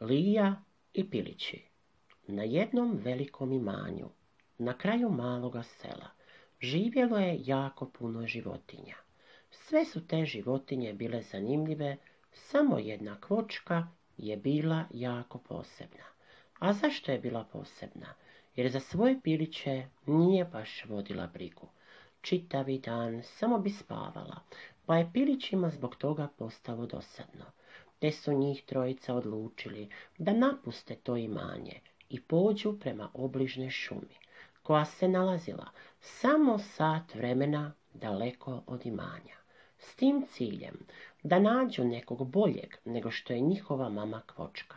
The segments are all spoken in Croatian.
Lija i Pilići Na jednom velikom imanju, na kraju maloga sela, živjelo je jako puno životinja. Sve su te životinje bile zanimljive, samo jedna kvočka je bila jako posebna. A zašto je bila posebna? Jer za svoje piliće nije baš vodila brigu. Čitavi dan samo bi spavala, pa je pilićima zbog toga postalo dosadno te su njih trojica odlučili da napuste to imanje i pođu prema obližnoj šumi, koja se nalazila samo sat vremena daleko od imanja, s tim ciljem da nađu nekog boljeg nego što je njihova mama kvočka.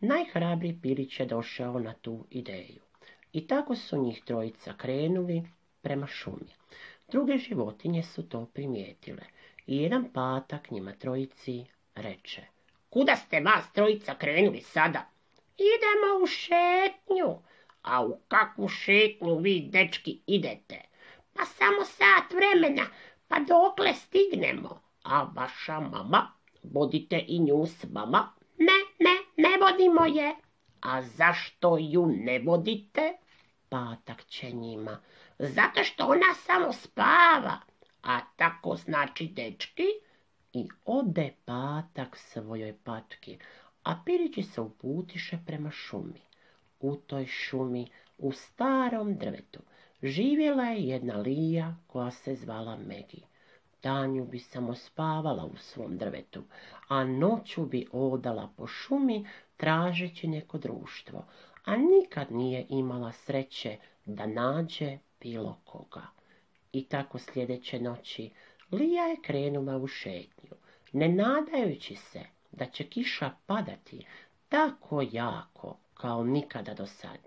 Najhrabri Pilić je došao na tu ideju i tako su njih trojica krenuli prema šumi. Druge životinje su to primijetile i jedan patak njima trojici reče – Kuda ste vas trojica krenuli sada? Idemo u šetnju. A u kakvu šetnju vi, dečki, idete? Pa samo sat vremena, pa dokle stignemo. A vaša mama, vodite i nju s vama? Ne, ne, ne vodimo je. A zašto ju ne vodite? Patak će njima. Zato što ona samo spava. A tako znači, dečki, i ode patak svojoj patki, a pirići se uputiše prema šumi. U toj šumi, u starom drvetu, živjela je jedna lija koja se zvala Megi. Danju bi samo spavala u svom drvetu, a noću bi odala po šumi tražeći neko društvo, a nikad nije imala sreće da nađe bilo koga. I tako sljedeće noći Lija je krenula u šetnju, ne nadajući se da će kiša padati tako jako kao nikada do sad.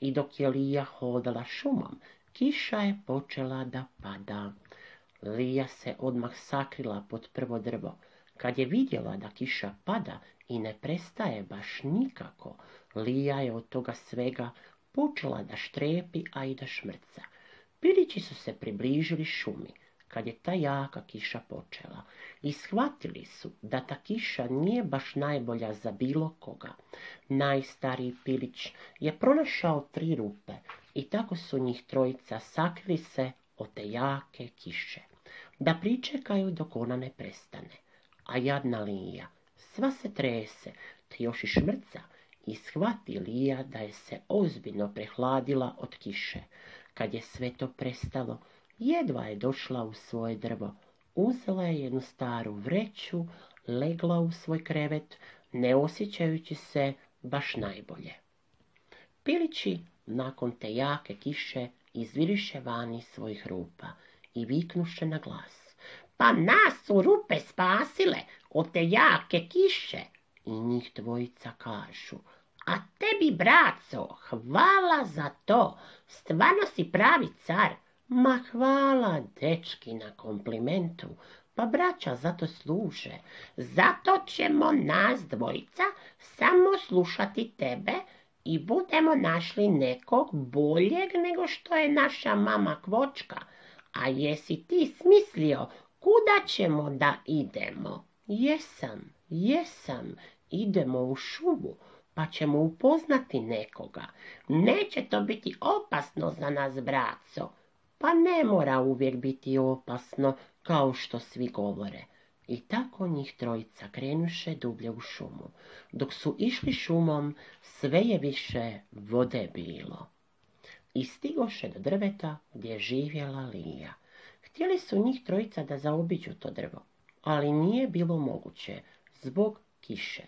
I dok je Lija hodala šumom, kiša je počela da pada. Lija se odmah sakrila pod prvo drvo. Kad je vidjela da kiša pada i ne prestaje baš nikako, Lija je od toga svega počela da štrepi, a i da šmrca. Pilići su se približili šumi kad je ta jaka kiša počela i shvatili su da ta kiša nije baš najbolja za bilo koga. Najstariji pilić je pronašao tri rupe i tako su njih trojica sakrili se od te jake kiše, da pričekaju dok ona ne prestane. A jadna Lija sva se trese, te još i šmrca, i shvati Lija da je se ozbiljno prehladila od kiše. Kad je sve to prestalo, Jedva je došla u svoje drvo, uzela je jednu staru vreću, legla u svoj krevet, ne osjećajući se baš najbolje. Pilići nakon te jake kiše izviriše vani svojih rupa i viknuše na glas. Pa nas su rupe spasile od te jake kiše. I njih dvojica kažu. A tebi, braco, hvala za to. Stvarno si pravi car. Ma hvala dečki na komplimentu, pa braća zato služe. Zato ćemo nas dvojica samo slušati tebe i budemo našli nekog boljeg nego što je naša mama kvočka. A jesi ti smislio kuda ćemo da idemo? Jesam, jesam, idemo u šumu, pa ćemo upoznati nekoga. Neće to biti opasno za nas, braco pa ne mora uvijek biti opasno, kao što svi govore. I tako njih trojica krenuše dublje u šumu. Dok su išli šumom, sve je više vode bilo. I stigoše do drveta gdje je živjela Lija. Htjeli su njih trojica da zaobiđu to drvo, ali nije bilo moguće zbog kiše,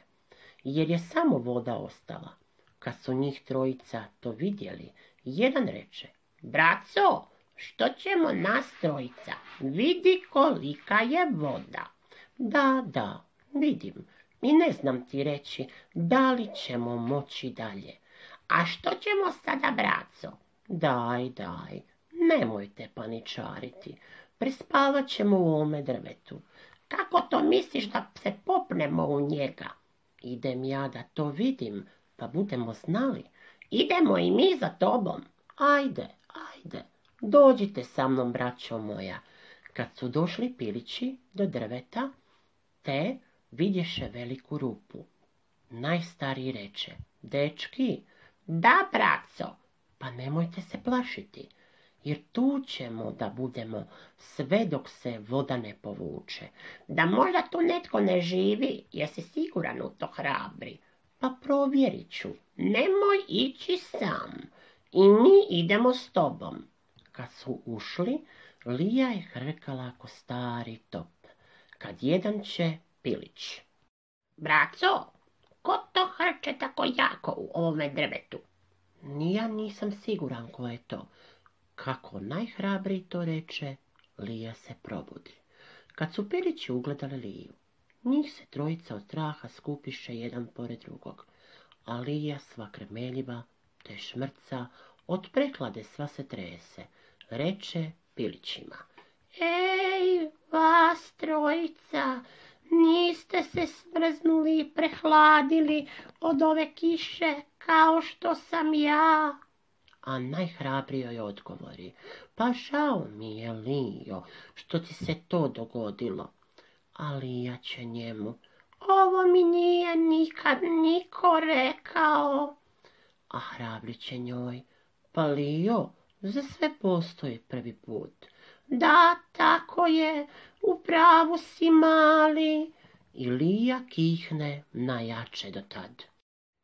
jer je samo voda ostala. Kad su njih trojica to vidjeli, jedan reče, braco, što ćemo nas trojica? Vidi kolika je voda. Da, da, vidim. I ne znam ti reći da li ćemo moći dalje. A što ćemo sada, braco? Daj, daj, nemojte paničariti. Prespavat ćemo u ome drvetu. Kako to misliš da se popnemo u njega? Idem ja da to vidim, pa budemo znali. Idemo i mi za tobom. Ajde, ajde. Dođite sa mnom, braćo moja. Kad su došli pilići do drveta, te vidješe veliku rupu. Najstariji reče, dečki, da, braco, pa nemojte se plašiti, jer tu ćemo da budemo sve dok se voda ne povuče. Da možda tu netko ne živi, jesi siguran u to hrabri? Pa provjerit ću. Nemoj ići sam i mi idemo s tobom. Kad su ušli, Lija je hrkala ko stari top. Kad jedan će pilić. Braco, ko to hrče tako jako u ovome drvetu? Nija nisam siguran ko je to. Kako najhrabriji to reče, Lija se probudi. Kad su pilići ugledali Liju, njih se trojica od straha skupiše jedan pored drugog, a Lija sva kremeljiva, te šmrca, od preklade sva se trese, reče pilićima. Ej, vas trojica, niste se smrznuli i prehladili od ove kiše kao što sam ja. A najhrabrio je odgovori, pa žao mi je, Lijo, što ti se to dogodilo. A Lija će njemu, ovo mi nije nikad niko rekao. A hrabri će njoj, pa Lijo, za sve postoji prvi put. Da, tako je, u pravu si mali. I Lija kihne najjače do tad.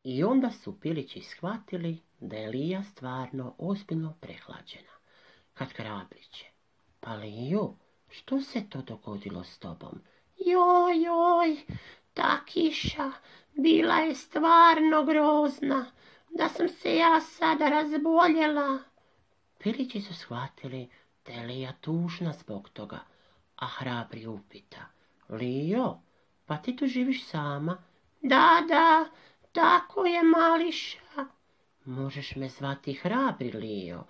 I onda su pilići shvatili da je Lija stvarno ozbiljno prehlađena. Kad hrabriće, pa Liju, što se to dogodilo s tobom? Joj, joj, ta kiša bila je stvarno grozna, da sam se ja sada razboljela. Pilići su shvatili da je Lija tužna zbog toga, a hrabri upita. Lijo, pa ti tu živiš sama? Da, da, tako je mališa. Možeš me zvati hrabri, Lijo.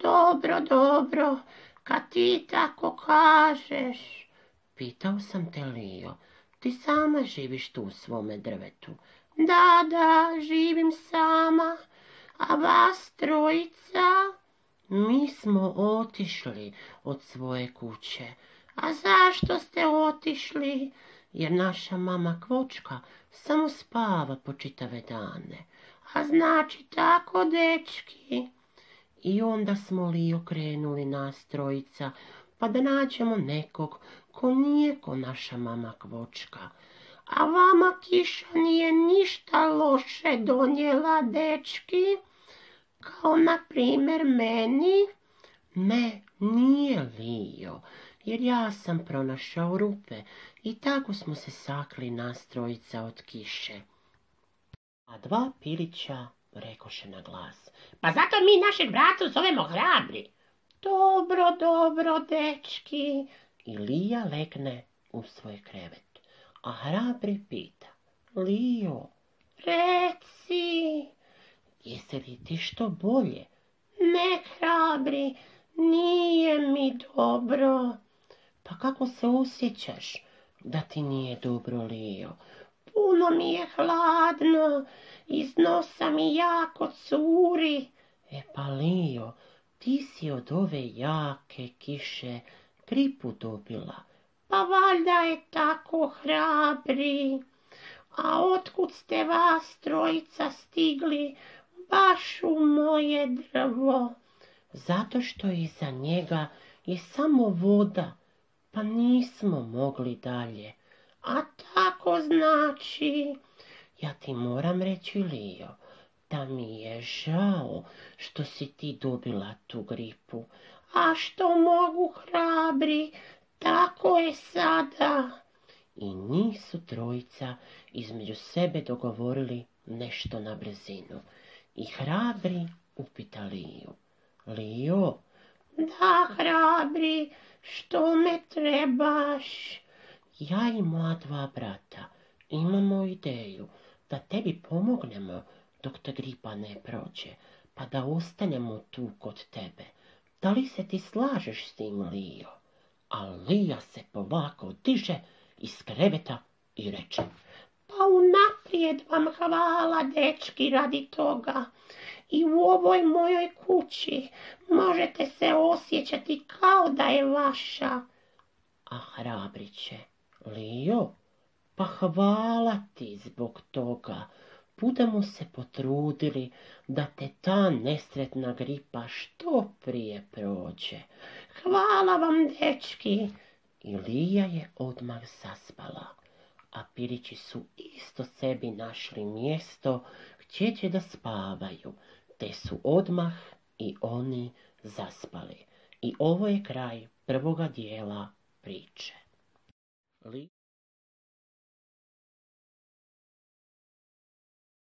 Dobro, dobro, kad ti tako kažeš. Pitao sam te, Lijo, ti sama živiš tu u svome drvetu. Da, da, živim sama, a vas trojica? Mi smo otišli od svoje kuće. A zašto ste otišli? Jer naša mama Kvočka samo spava po čitave dane. A znači tako, dečki? I onda smo li okrenuli nas trojica, pa da nađemo nekog ko nije ko naša mama Kvočka. A vama kiša nije ništa loše donijela, dečki? Kao na primjer meni? Ne, nije Lio, jer ja sam pronašao rupe i tako smo se sakli nas trojica od kiše. A dva pilića rekoše na glas. Pa zato mi našeg bratu zovemo hrabri. Dobro, dobro, dečki. I Lija legne u svoj krevet, a hrabri pita. Lijo, Reci, jesi li ti što bolje? ne hrabri, nije mi dobro. Pa kako se osjećaš da ti nije dobro, Lijo? Puno mi je hladno, iz nosa mi jako curi. E pa Lijo, ti si od ove jake kiše gripu dobila. Pa valjda je tako hrabri. A otkud ste vas trojica stigli baš u moje drvo? Zato što iza njega je samo voda, pa nismo mogli dalje. A tako znači, Ja ti moram reći, Lijo, da mi je žao što si ti dobila tu gripu. a što mogu hrabri, tako je sada. I njih su trojica između sebe dogovorili nešto na brzinu. I hrabri upita Liju. Lijo, Da, hrabri, što me trebaš? ja i moja dva brata imamo ideju da tebi pomognemo dok te gripa ne prođe, pa da ostanemo tu kod tebe. Da li se ti slažeš s tim, Lijo? A Lija se polako diže iz kreveta i reče. Unaprijed vam hvala, dečki, radi toga. I u ovoj mojoj kući možete se osjećati kao da je vaša. A hrabri će. Lijo, pa hvala ti zbog toga. budemo se potrudili da te ta nesretna gripa što prije prođe. Hvala vam, dečki. Ilija je odmah zaspala, a pirići su isto sebi našli mjesto gdje će da spavaju, te su odmah i oni zaspali. I ovo je kraj prvoga dijela priče.